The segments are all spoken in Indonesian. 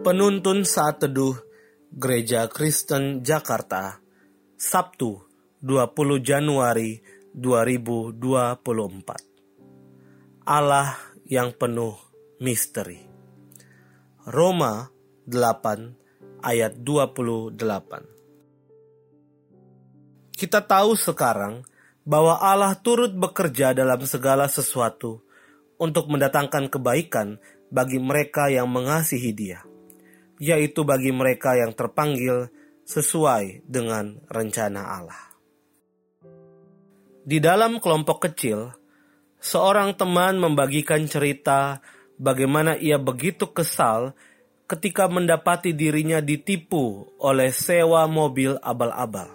Penuntun Saat Teduh Gereja Kristen Jakarta Sabtu 20 Januari 2024 Allah yang penuh misteri. Roma 8 ayat 28 Kita tahu sekarang bahwa Allah turut bekerja dalam segala sesuatu untuk mendatangkan kebaikan bagi mereka yang mengasihi Dia yaitu bagi mereka yang terpanggil sesuai dengan rencana Allah. Di dalam kelompok kecil, seorang teman membagikan cerita bagaimana ia begitu kesal ketika mendapati dirinya ditipu oleh sewa mobil abal-abal.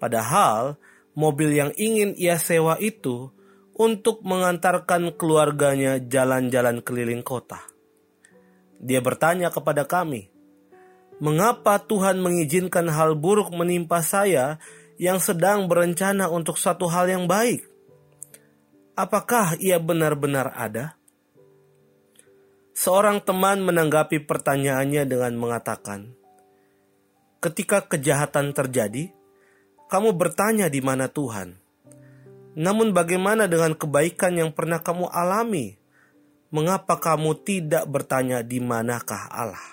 Padahal, mobil yang ingin ia sewa itu untuk mengantarkan keluarganya jalan-jalan keliling kota. Dia bertanya kepada kami, "Mengapa Tuhan mengizinkan hal buruk menimpa saya yang sedang berencana untuk satu hal yang baik? Apakah ia benar-benar ada?" Seorang teman menanggapi pertanyaannya dengan mengatakan, "Ketika kejahatan terjadi, kamu bertanya di mana Tuhan. Namun, bagaimana dengan kebaikan yang pernah kamu alami mengapa kamu tidak bertanya di manakah Allah?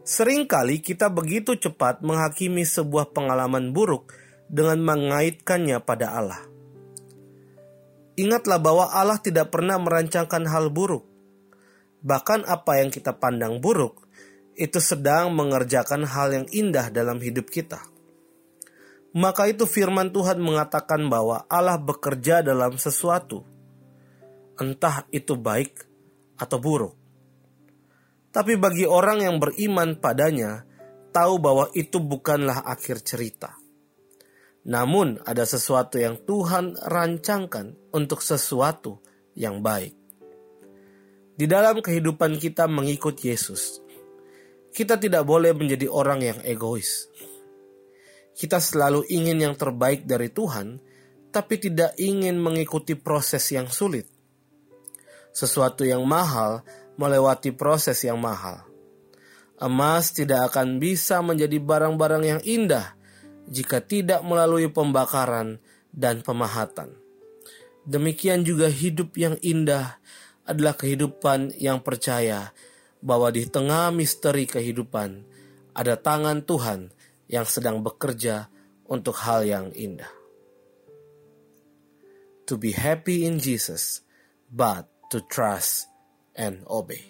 Seringkali kita begitu cepat menghakimi sebuah pengalaman buruk dengan mengaitkannya pada Allah. Ingatlah bahwa Allah tidak pernah merancangkan hal buruk. Bahkan apa yang kita pandang buruk itu sedang mengerjakan hal yang indah dalam hidup kita. Maka itu firman Tuhan mengatakan bahwa Allah bekerja dalam sesuatu entah itu baik atau buruk. Tapi bagi orang yang beriman padanya, tahu bahwa itu bukanlah akhir cerita. Namun ada sesuatu yang Tuhan rancangkan untuk sesuatu yang baik. Di dalam kehidupan kita mengikut Yesus, kita tidak boleh menjadi orang yang egois. Kita selalu ingin yang terbaik dari Tuhan, tapi tidak ingin mengikuti proses yang sulit sesuatu yang mahal melewati proses yang mahal. Emas tidak akan bisa menjadi barang-barang yang indah jika tidak melalui pembakaran dan pemahatan. Demikian juga hidup yang indah adalah kehidupan yang percaya bahwa di tengah misteri kehidupan ada tangan Tuhan yang sedang bekerja untuk hal yang indah. To be happy in Jesus, but to trust and obey.